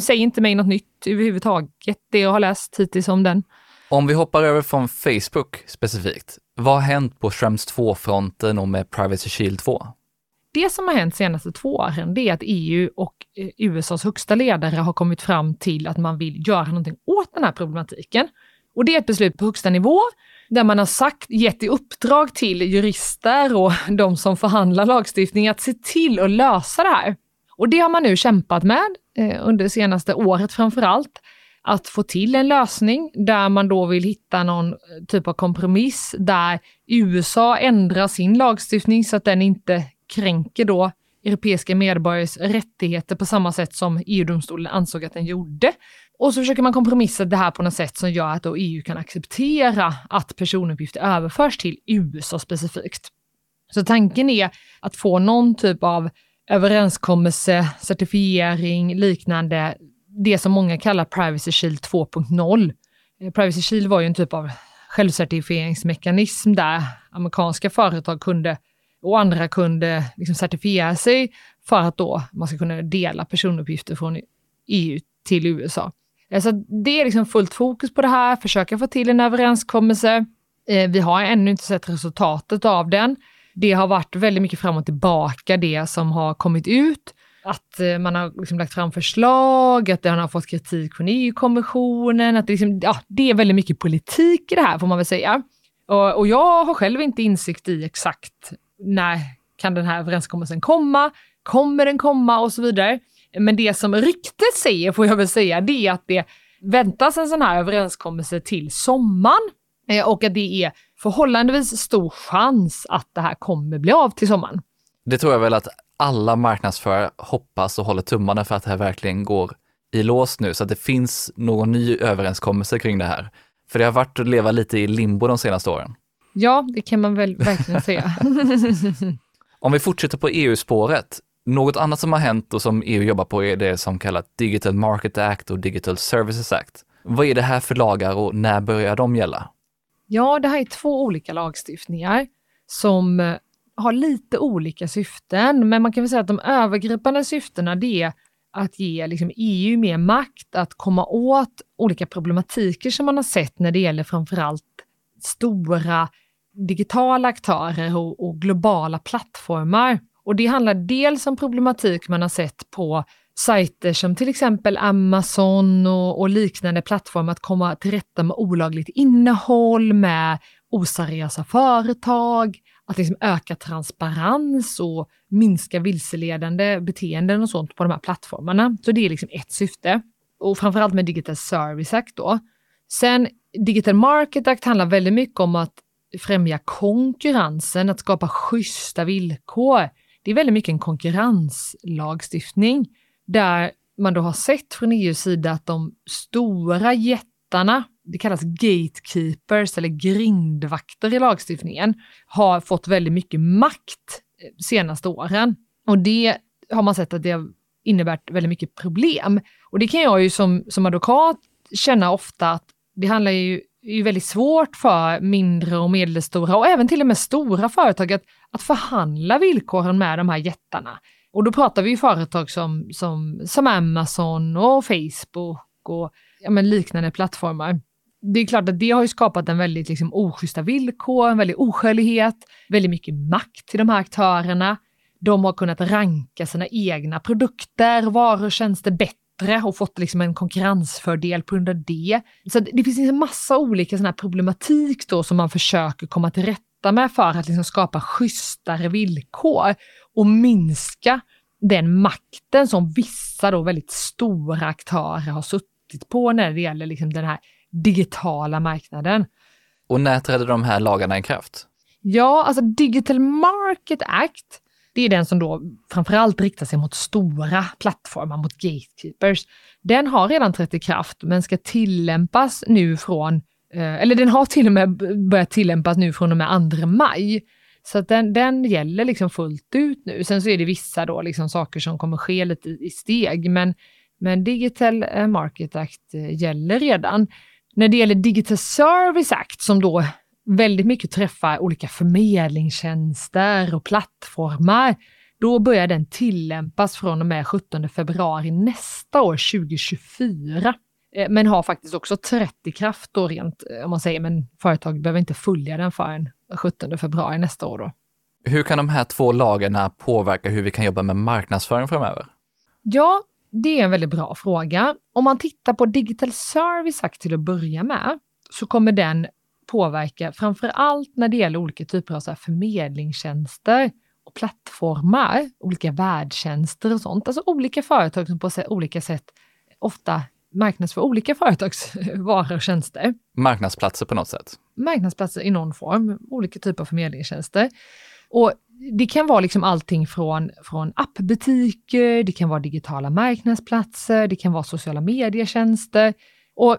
Säg inte mig något nytt överhuvudtaget, det jag har läst hittills om den. Om vi hoppar över från Facebook specifikt, vad har hänt på Schrems 2-fronten och med Privacy Shield 2? Det som har hänt senaste två åren, det är att EU och eh, USAs högsta ledare har kommit fram till att man vill göra någonting åt den här problematiken. Och det är ett beslut på högsta nivå där man har sagt, gett i uppdrag till jurister och de som förhandlar lagstiftning att se till att lösa det här. Och det har man nu kämpat med eh, under det senaste året framför allt att få till en lösning där man då vill hitta någon eh, typ av kompromiss där USA ändrar sin lagstiftning så att den inte kränker då europeiska medborgares rättigheter på samma sätt som EU-domstolen ansåg att den gjorde. Och så försöker man kompromissa det här på något sätt som gör att då EU kan acceptera att personuppgifter överförs till USA specifikt. Så tanken är att få någon typ av överenskommelse, certifiering, liknande, det som många kallar Privacy Shield 2.0. Eh, Privacy Shield var ju en typ av självcertifieringsmekanism där amerikanska företag kunde och andra kunde liksom certifiera sig för att då man ska kunna dela personuppgifter från EU till USA. Så det är liksom fullt fokus på det här, försöka få till en överenskommelse. Eh, vi har ännu inte sett resultatet av den. Det har varit väldigt mycket fram och tillbaka det som har kommit ut. Att eh, man har liksom lagt fram förslag, att den har fått kritik från EU-kommissionen, att det, liksom, ja, det är väldigt mycket politik i det här får man väl säga. Och, och jag har själv inte insikt i exakt när kan den här överenskommelsen komma, kommer den komma och så vidare. Men det som ryktet säger, får jag väl säga, det är att det väntas en sån här överenskommelse till sommaren eh, och att det är förhållandevis stor chans att det här kommer bli av till sommaren. Det tror jag väl att alla marknadsförare hoppas och håller tummarna för att det här verkligen går i lås nu, så att det finns någon ny överenskommelse kring det här. För det har varit att leva lite i limbo de senaste åren. Ja, det kan man väl verkligen säga. Om vi fortsätter på EU-spåret, något annat som har hänt och som EU jobbar på är det som kallas Digital Market Act och Digital Services Act. Vad är det här för lagar och när börjar de gälla? Ja, det här är två olika lagstiftningar som eh, har lite olika syften, men man kan väl säga att de övergripande syftena det är att ge liksom EU mer makt att komma åt olika problematiker som man har sett när det gäller framförallt stora digitala aktörer och, och globala plattformar och det handlar dels om problematik man har sett på sajter som till exempel Amazon och, och, liknande plattformar att komma till rätta med olagligt innehåll, med oseriösa företag, att liksom öka transparens och minska vilseledande beteenden och sånt på de här plattformarna. Så det är liksom ett syfte. Och framförallt med Digital Service Act då. Sen Digital Market Act handlar väldigt mycket om att främja konkurrensen, att skapa schyssta villkor. Det är väldigt mycket en konkurrenslagstiftning där man då har sett från EUs sida att de stora jättarna, det kallas gatekeepers eller grindvakter i lagstiftningen, har fått väldigt mycket makt eh, senaste åren. Och det har man sett att det har inneburit väldigt mycket problem. Och det kan jag ju som, som advokat känna ofta att det handlar ju, är väldigt svårt för mindre och medelstora och även till och med stora företag att, att förhandla villkoren med de här jättarna. Och då pratar vi ju företag som, som, som Amazon och Facebook och ja, men liknande plattformar. Det är klart att det har ju skapat en väldigt liksom, oschyssta villkor, en väldig oskälighet, väldigt mycket makt till de här aktörerna. De har kunnat ranka sina egna produkter, varor och tjänster bättre och fått liksom en konkurrensfördel på grund av det. Så det finns en massa olika såna problematik då som man försöker komma till rätta med för att liksom skapa schysstare villkor och minska den makten som vissa då väldigt stora aktörer har suttit på när det gäller liksom den här digitala marknaden. Och när trädde de här lagarna i kraft? Ja, alltså Digital Market Act, det är den som då framförallt riktar sig mot stora plattformar, mot gatekeepers. Den har redan trätt i kraft men ska tillämpas nu från, eh, eller den har till och med börjat tillämpas nu från och med 2 maj. Så att den, den gäller liksom fullt ut nu. Sen så är det vissa då liksom saker som kommer ske lite i, steg, men, men Digital eh, Market Act eh, gäller redan. När det gäller Digital Service Act som då väldigt mycket träffar olika förmedlingstjänster och plattformar, då börjar den tillämpas från och med 17 februari nästa år, 2024. Eh, men har faktiskt också trätt i kraft då rent, om man säger, men företag behöver inte följa den förrän 17 februari nästa år. Då. Hur kan de här två lagarna påverka hur vi kan jobba med marknadsföring framöver? Ja, det är en väldigt bra fråga. Om man tittar på Digital Service Act till att börja med, så kommer den påverka framför allt när det gäller olika typer av så förmedlingstjänster och plattformar, olika värdtjänster och sånt. Alltså olika företag som på olika sätt ofta marknadsför olika företags varor och tjänster. Marknadsplatser på något sätt? Marknadsplatser i någon form, olika typer av förmedlingstjänster. Och det kan vara liksom allting från, från appbutiker, det kan vara digitala marknadsplatser, det kan vara sociala medietjänster. Och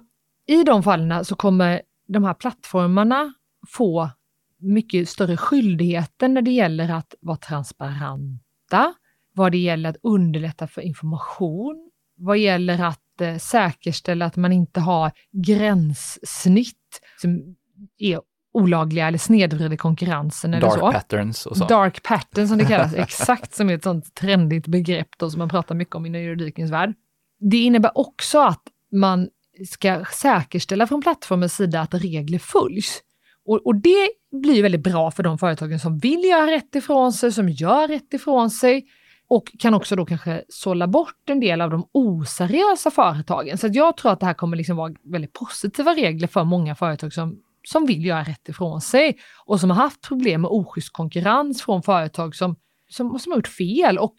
i de fallen så kommer de här plattformarna få mycket större skyldigheter när det gäller att vara transparenta, vad det gäller att underlätta för information, vad gäller att eh, säkerställa att man inte har gränssnitt som är olagliga eller snedvrider konkurrensen. Eller Dark så. patterns och så. Dark patterns som det kallas, exakt som är ett sånt trendigt begrepp då, som man pratar mycket om inom juridikens värld. Det innebär också att man ska säkerställa från plattformens sida att regler följs. Och, och, det blir väldigt bra för de företagen som vill göra rätt ifrån sig, som gör rätt ifrån sig och kan också då kanske sålla bort en del av de oseriösa företagen. Så jag tror att det här kommer liksom vara väldigt positiva regler för många företag som, som vill göra rätt ifrån sig och som har haft problem med oschysst konkurrens från företag som, som, som har gjort fel. Och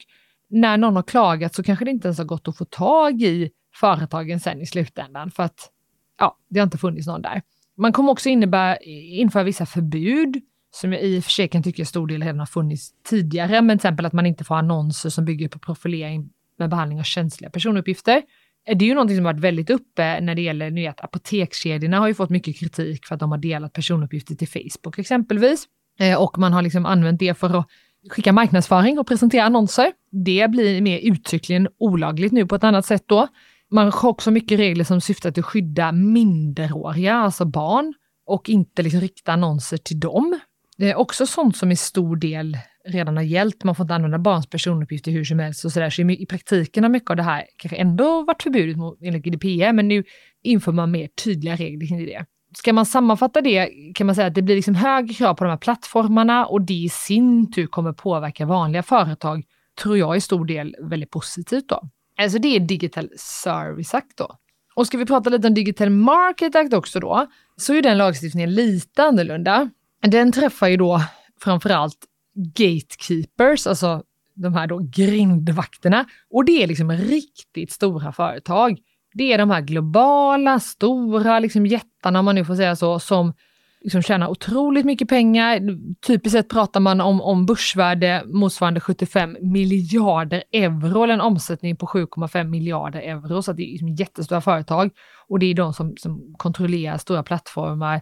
när någon har klagat så kanske det inte ens har gått att få tag i företagen sen i slutändan för att ja, det har inte funnits någon där. Man kommer också innebära, införa vissa förbud som jag i och för sig kan tycka stor del redan har funnits tidigare, men till exempel att man inte får annonser som bygger på profilering med behandling av känsliga personuppgifter. Eh, det är ju någonting som varit väldigt uppe när det gäller nu att apotekskedjorna har ju fått mycket kritik för att de har delat personuppgifter till Facebook exempelvis. Eh, och man har liksom använt det för att skicka marknadsföring och presentera annonser. Det blir mer uttryckligen olagligt nu på ett annat sätt då. Man har också mycket regler som syftar till att skydda minderåriga, alltså barn, och inte liksom rikta annonser till dem. Det är också sånt som i stor del redan har gällt. Man får inte använda barns personuppgifter hur som helst och sådär. Så i praktiken har mycket av det här kanske ändå varit förbjudet enligt GDPR, men nu inför man mer tydliga regler kring det. Ska man sammanfatta det kan man säga att det blir liksom högre krav på de här plattformarna och det i sin tur kommer påverka vanliga företag, tror jag i stor del väldigt positivt då. Alltså det är Digital Service Act då. Och ska vi prata lite om Digital Market Act också då, så är den lagstiftningen lite annorlunda. Den träffar ju då framförallt gatekeepers, alltså de här då grindvakterna. Och det är liksom riktigt stora företag. Det är de här globala, stora liksom jättarna, om man nu får säga så, som liksom tjänar otroligt mycket pengar. Typiskt sett pratar man om, om börsvärde motsvarande 75 miljarder euro, eller en omsättning på 7,5 miljarder euro. Så det är liksom jättestora företag. Och det är de som, som kontrollerar stora plattformar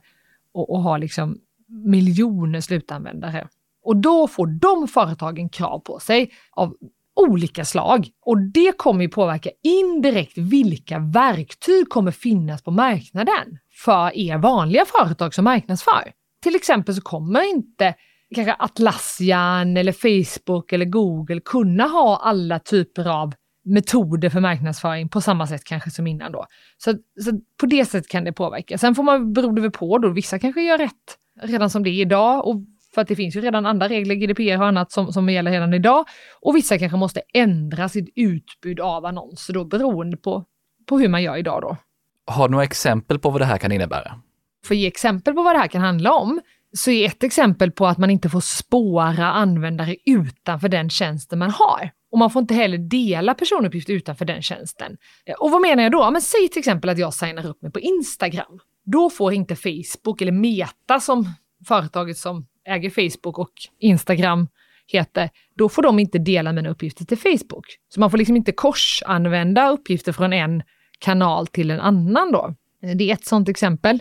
och, och har liksom miljoner slutanvändare. Och då får de företagen krav på sig av olika slag. Och det kommer ju påverka indirekt vilka verktyg kommer finnas på marknaden för er vanliga företag som marknadsför. Till exempel så kommer inte kanske Atlassian eller Facebook eller Google kunna ha alla typer av metoder för marknadsföring på samma sätt kanske som innan då. Så, så på det sättet kan det påverka. Sen får man, beror det väl på då, vissa kanske gör rätt redan som det är idag och för att det finns ju redan andra regler, GDPR och annat som, som gäller redan idag. Och vissa kanske måste ändra sitt utbud av annonser då beroende på, på hur man gör idag då. Har du några exempel på vad det här kan innebära? För att ge exempel på vad det här kan handla om, så är ett exempel på att man inte får spåra användare utanför den tjänsten man har. Och man får inte heller dela personuppgifter utanför den tjänsten. Och vad menar jag då? Men säg till exempel att jag signar upp mig på Instagram. Då får inte Facebook eller Meta som företaget som äger Facebook och Instagram heter, då får de inte dela mina uppgifter till Facebook. Så man får liksom inte korsanvända uppgifter från en kanal till en annan då. Det är ett sådant exempel.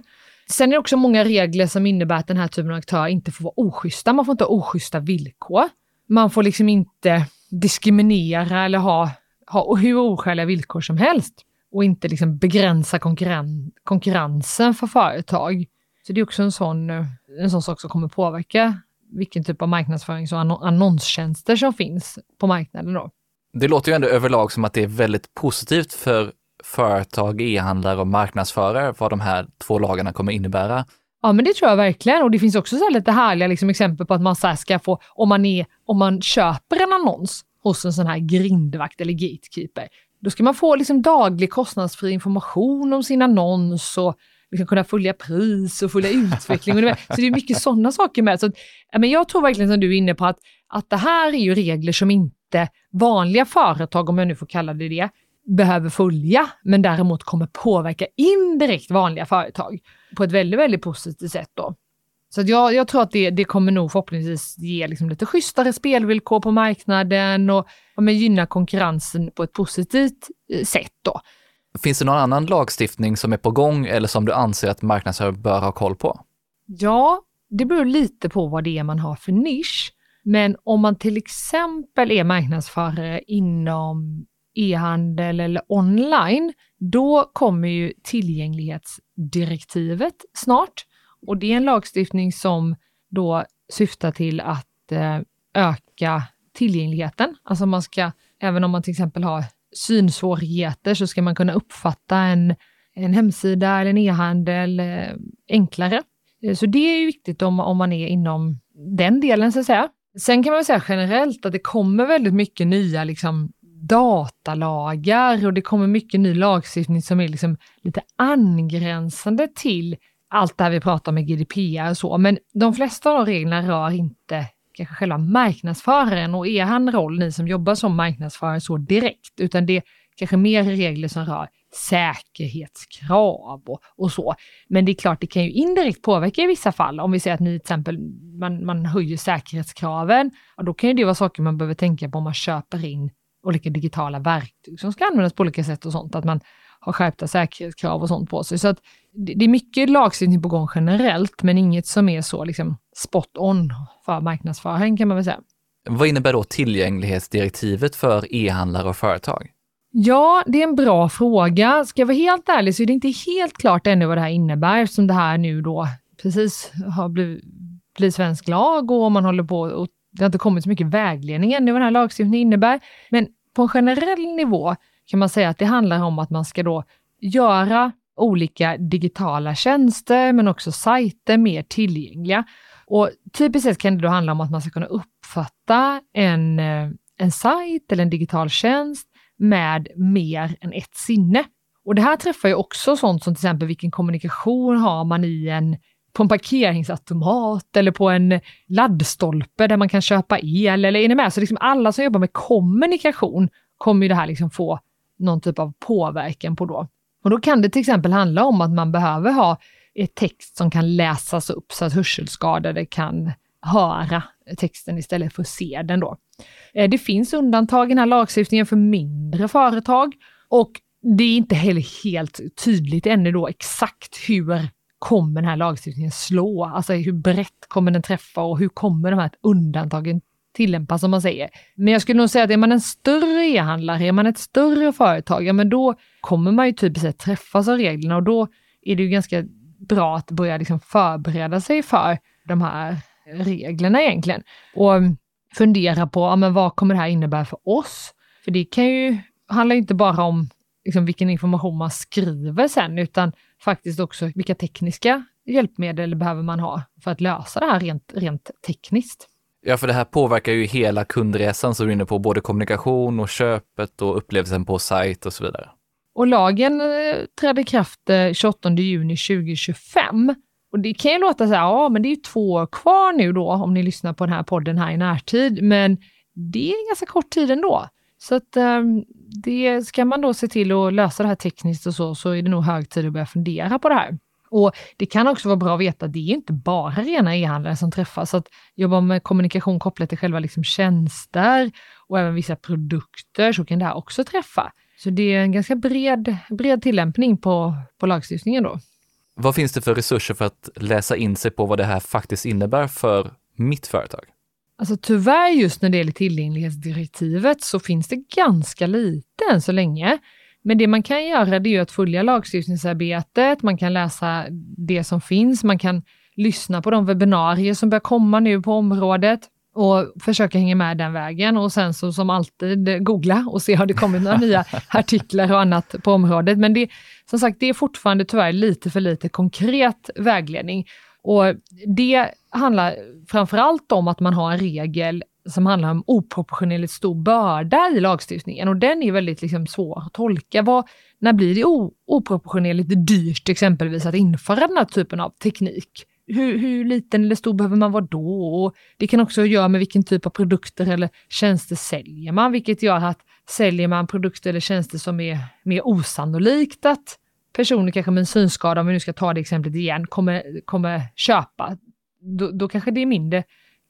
Sen är det också många regler som innebär att den här typen av aktörer inte får vara oschyssta. Man får inte ha oschyssta villkor. Man får liksom inte diskriminera eller ha, ha hur oskäliga villkor som helst och inte liksom begränsa konkurren konkurrensen för företag. Så det är också en sån, eh, en sån sak som kommer påverka vilken typ av marknadsförings och annonstjänster som finns på marknaden. Då. Det låter ju ändå överlag som att det är väldigt positivt för företag, e-handlare och marknadsförare vad de här två lagarna kommer innebära. Ja, men det tror jag verkligen. Och det finns också så lite härliga liksom, exempel på att man så ska få, om man, är, om man köper en annons hos en sån här grindvakt eller gatekeeper, då ska man få liksom daglig kostnadsfri information om sin annons och liksom kunna följa pris och följa utveckling. så det är mycket sådana saker med. Så, men jag tror verkligen som du är inne på att, att det här är ju regler som inte vanliga företag, om jag nu får kalla det det, behöver följa, men däremot kommer påverka indirekt vanliga företag på ett väldigt, väldigt positivt sätt då. Så jag, jag tror att det, det kommer nog förhoppningsvis ge liksom lite schysstare spelvillkor på marknaden och, och gynna konkurrensen på ett positivt eh, sätt då. Finns det någon annan lagstiftning som är på gång eller som du anser att marknadsförare bör ha koll på? Ja, det beror lite på vad det är man har för nisch. Men om man till exempel är marknadsförare inom e-handel eller online, då kommer ju tillgänglighetsdirektivet snart. Och det är en lagstiftning som då syftar till att eh, öka tillgängligheten. Alltså man ska, även om man till exempel har synsvårigheter så ska man kunna uppfatta en, en hemsida eller en e-handel eh, enklare. Eh, så det är ju viktigt om, om man är inom den delen så att säga. Sen kan man säga generellt att det kommer väldigt mycket nya liksom, datalagar och det kommer mycket ny lagstiftning som är liksom lite angränsande till allt det här vi pratar om med GDPR och så. Men de flesta av de reglerna rör inte kanske själva marknadsföraren och är han roll, ni som jobbar som marknadsförare, så direkt, utan det är kanske mer regler som rör säkerhetskrav och, och, så. Men det är klart, det kan ju indirekt påverka i vissa fall. Om vi säger att ni till exempel man, man höjer säkerhetskraven, och då kan ju det vara saker man behöver tänka på om man köper in olika digitala verktyg som ska användas på olika sätt och sånt. Att man har skärpta säkerhetskrav och sånt på sig. Så att det är mycket lagstiftning på gång generellt, men inget som är så liksom spot on för marknadsföring kan man väl säga. Vad innebär då tillgänglighetsdirektivet för e-handlare och företag? Ja, det är en bra fråga. Ska jag vara helt ärlig så är det inte helt klart ännu vad det här innebär, eftersom det här nu då precis har blivit, blivit svensk lag och man håller på och det har inte kommit så mycket vägledning ännu vad den här lagstiftningen innebär. Men på en generell nivå kan man säga att det handlar om att man ska då göra olika digitala tjänster, men också sajter mer tillgängliga. Och typiskt sett kan det då handla om att man ska kunna uppfatta en, eh, en sajt eller en digital tjänst med mer än ett sinne. Och det här träffar ju också sånt som till exempel vilken kommunikation har man i en på en parkeringsautomat eller på en laddstolpe där man kan köpa el. Eller är ni med? Så liksom alla som jobbar med kommunikation kommer ju det här liksom få någon typ av påverkan på då. Och då kan det till exempel handla om att man behöver ha ett text som kan läsas upp så att hörselskadade kan höra texten istället för att se den då. Eh, det finns undantag i den här lagstiftningen för mindre företag och det är inte heller helt tydligt ännu då exakt hur kommer den här lagstiftningen slå? Alltså hur brett kommer den träffa och hur kommer de här undantagen tillämpas som man säger. Men jag skulle nog säga att är man en större e-handlare, är man ett större företag, ja men då kommer man ju typiskt sett träffas av reglerna och då är det ju ganska bra att börja liksom förbereda sig för de här reglerna egentligen. Och mm, fundera på, ja, men vad kommer det här innebära för oss? För det kan ju handla inte bara om liksom, vilken information man skriver sen, utan faktiskt också vilka tekniska hjälpmedel behöver man ha för att lösa det här rent, rent tekniskt. Ja, för det här påverkar ju hela kundresan som du är inne på, både kommunikation och köpet och upplevelsen på sajt och så vidare. Och lagen eh, trädde i kraft 28 eh, juni 2025. Och det kan ju låta så här, ja men det är ju två år kvar nu då om ni lyssnar på den här podden här i närtid, men det är ganska kort tid ändå. Så att um, det ska man då se till att lösa det här tekniskt och så, så är det nog hög tid att börja fundera på det här. Och Det kan också vara bra att veta att det är inte bara rena e-handlare som träffas. Att jobba med kommunikation kopplat till själva liksom tjänster och även vissa produkter så kan det här också träffa. Så det är en ganska bred, bred tillämpning på, på lagstiftningen då. Vad finns det för resurser för att läsa in sig på vad det här faktiskt innebär för mitt företag? Alltså tyvärr just när det gäller tillgänglighetsdirektivet så finns det ganska lite än så länge. Men det man kan göra det är att följa lagstiftningsarbetet, man kan läsa det som finns, man kan lyssna på de webbinarier som börjar komma nu på området och försöka hänga med den vägen och sen så som alltid googla och se har det kommit några nya artiklar och annat på området. Men det, som sagt, det är fortfarande tyvärr lite för lite konkret vägledning. Och det handlar framförallt om att man har en regel som handlar om oproportionerligt stor börda i lagstiftningen och den är väldigt liksom svår att tolka. Vad, när blir det oproportionerligt dyrt exempelvis att införa den här typen av teknik? Hur, hur, liten eller stor behöver man vara då? Och det kan också göra med vilken typ av produkter eller tjänster säljer man, vilket gör att säljer man produkter eller tjänster som är mer osannolikt att personer kanske med en synskada, om vi nu ska ta det exemplet igen, kommer, kommer köpa, då, då kanske det är mindre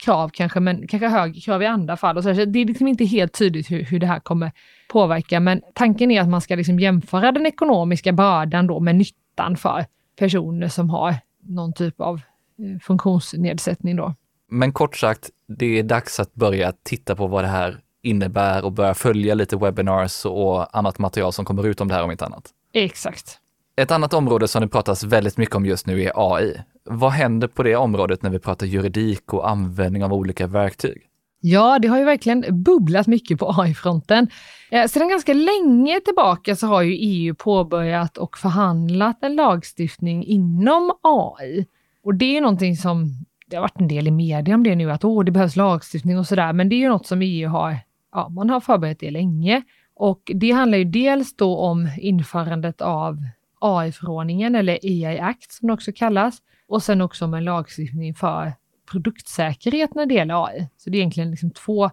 krav kanske, men kanske högre krav i andra fall. Och så, det är liksom inte helt tydligt hur, hur det här kommer påverka, men tanken är att man ska liksom jämföra den ekonomiska bördan då med nyttan för personer som har någon typ av eh, funktionsnedsättning då. Men kort sagt, det är dags att börja titta på vad det här innebär och börja följa lite webinars och annat material som kommer ut om det här om inte annat. Exakt. Ett annat område som det pratas väldigt mycket om just nu är AI. Vad händer på det området när vi pratar juridik och användning av olika verktyg? Ja, det har ju verkligen bubblat mycket på AI-fronten. Eh, sedan ganska länge tillbaka så har ju EU påbörjat och förhandlat en lagstiftning inom AI. Och det är någonting som, det har varit en del i media om det nu, att åh, det behövs lagstiftning och sådär, men det är ju något som EU har, ja, man har förberett det länge. Och det handlar ju dels då om införandet av AI-förordningen, eller AI Act som det också kallas, och sen också om en lagstiftning för produktsäkerhet när det gäller AI. Så det är egentligen liksom två,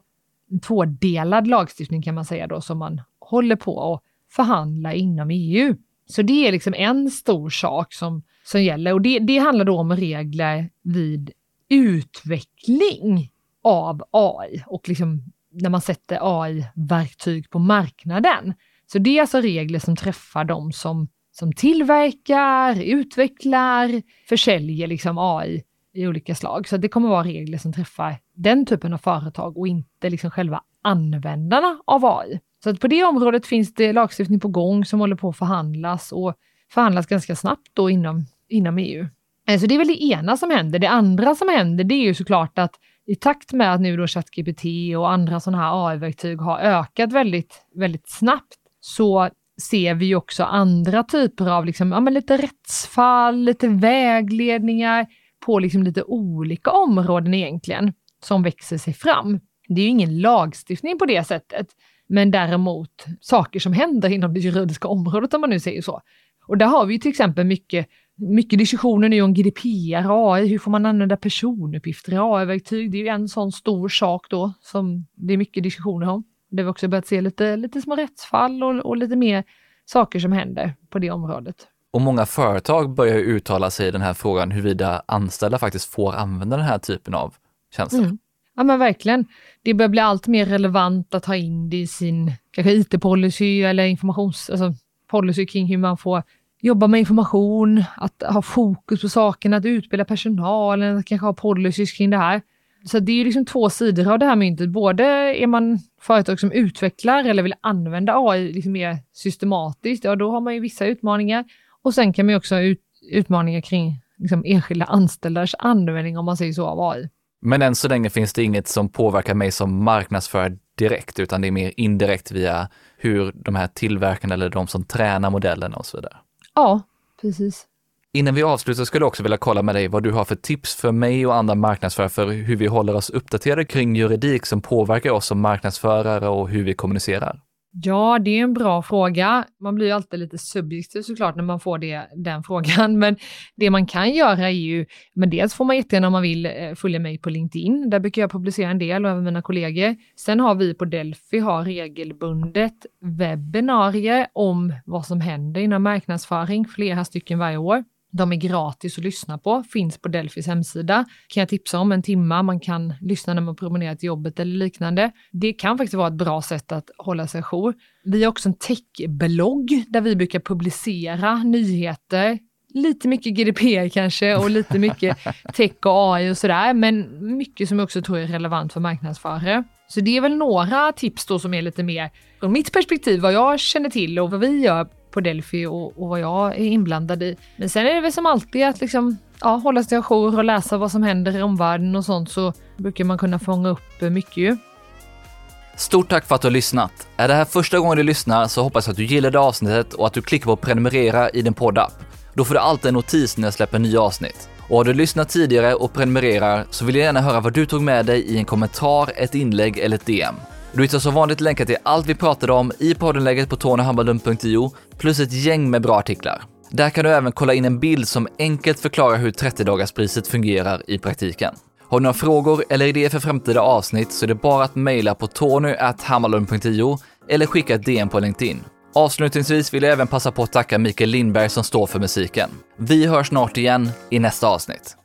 en tvådelad lagstiftning kan man säga då, som man håller på att förhandla inom EU. Så det är liksom en stor sak som, som gäller och det, det handlar då om regler vid utveckling av AI och liksom när man sätter AI-verktyg på marknaden. Så det är alltså regler som träffar de som som tillverkar, utvecklar, försäljer liksom AI i olika slag. Så det kommer vara regler som träffar den typen av företag och inte liksom själva användarna av AI. Så att på det området finns det lagstiftning på gång som håller på att förhandlas och förhandlas ganska snabbt då inom, inom EU. Eh, så det är väl det ena som händer. Det andra som händer det är ju såklart att i takt med att nu då ChatGPT och andra sådana här AI-verktyg har ökat väldigt, väldigt snabbt så ser vi ju också andra typer av liksom, ja, men lite rättsfall, lite vägledningar på liksom lite olika områden egentligen som växer sig fram. Det är ju ingen lagstiftning på det sättet, Men däremot saker som händer inom det juridiska området om man nu säger så. Och där har vi till exempel mycket, mycket diskussioner nu om GDPR, AI, hur får man använda personuppgifter i AI-verktyg? Det är ju en sån stor sak då som det är mycket diskussioner om. Det har vi också börjat se lite, lite små rättsfall och, och lite mer saker som händer på det området. Och många företag börjar uttala sig i den här frågan huruvida anställda faktiskt får använda den här typen av tjänster. Mm. Ja men verkligen. Det börjar bli allt mer relevant att ha in det i sin kanske IT-policy eller informations, alltså policy kring hur man får jobba med information, att ha fokus på sakerna, att utbilda personalen, att kanske ha policies kring det här. Så det är liksom två sidor av det här myntet. Både är man företag som utvecklar eller vill använda AI liksom mer systematiskt, ja då har man ju vissa utmaningar. Och sen kan man också ha ut, utmaningar kring liksom enskilda anställdas användning, om man säger så, av AI. Men än så länge finns det inget som påverkar mig som marknadsförare direkt, utan det är mer indirekt via hur de här tillverkarna eller de som tränar modellerna och så vidare. Ja, precis. Innan vi avslutar skulle jag också vilja kolla med dig vad du har för tips för mig och andra marknadsförare för hur vi håller oss uppdaterade kring juridik som påverkar oss som marknadsförare och hur vi kommunicerar. Ja, det är en bra fråga. Man blir ju alltid lite subjektiv såklart när man får det, den frågan, men det man kan göra är ju, men dels får man jättegärna om man vill eh, följa mig på LinkedIn. Där brukar jag publicera en del och även mina kollegor. Sen har vi på Delphi har regelbundet webbinarier om vad som händer inom marknadsföring, flera stycken varje år. De är gratis att lyssna på, finns på Delphis hemsida. Kan jag tipsa om en timma, man kan lyssna när man promenerar till jobbet eller liknande. Det kan faktiskt vara ett bra sätt att hålla sig jour. Vi har också en techblogg där vi brukar publicera nyheter, lite mycket GDPR kanske och lite mycket tech och AI och sådär, men mycket som jag också tror är relevant för marknadsförare. Så det är väl några tips då som är lite mer från mitt perspektiv, vad jag känner till och vad vi gör på Delphi och, och vad jag är inblandad i. Men sen är det väl som alltid att liksom, ja, hålla sig ajour och läsa vad som händer i omvärlden och sånt så brukar man kunna fånga upp eh, mycket ju. Stort tack för att du har lyssnat. Är det här första gången du lyssnar så hoppas jag att du gillade avsnittet och att du klickar på prenumerera i din poddapp. Då får du alltid en notis när jag släpper nya avsnitt. Och har du lyssnat tidigare och prenumererar så vill jag gärna höra vad du tog med dig i en kommentar, ett inlägg eller ett DM. Du hittar som vanligt länkar till allt vi pratade om i poddenläget på tonyhammarlund.io plus ett gäng med bra artiklar. Där kan du även kolla in en bild som enkelt förklarar hur 30-dagarspriset fungerar i praktiken. Har du några frågor eller idéer för framtida avsnitt så är det bara att mejla på tony.hammarlund.io eller skicka ett DM på LinkedIn. Avslutningsvis vill jag även passa på att tacka Mikael Lindberg som står för musiken. Vi hörs snart igen i nästa avsnitt.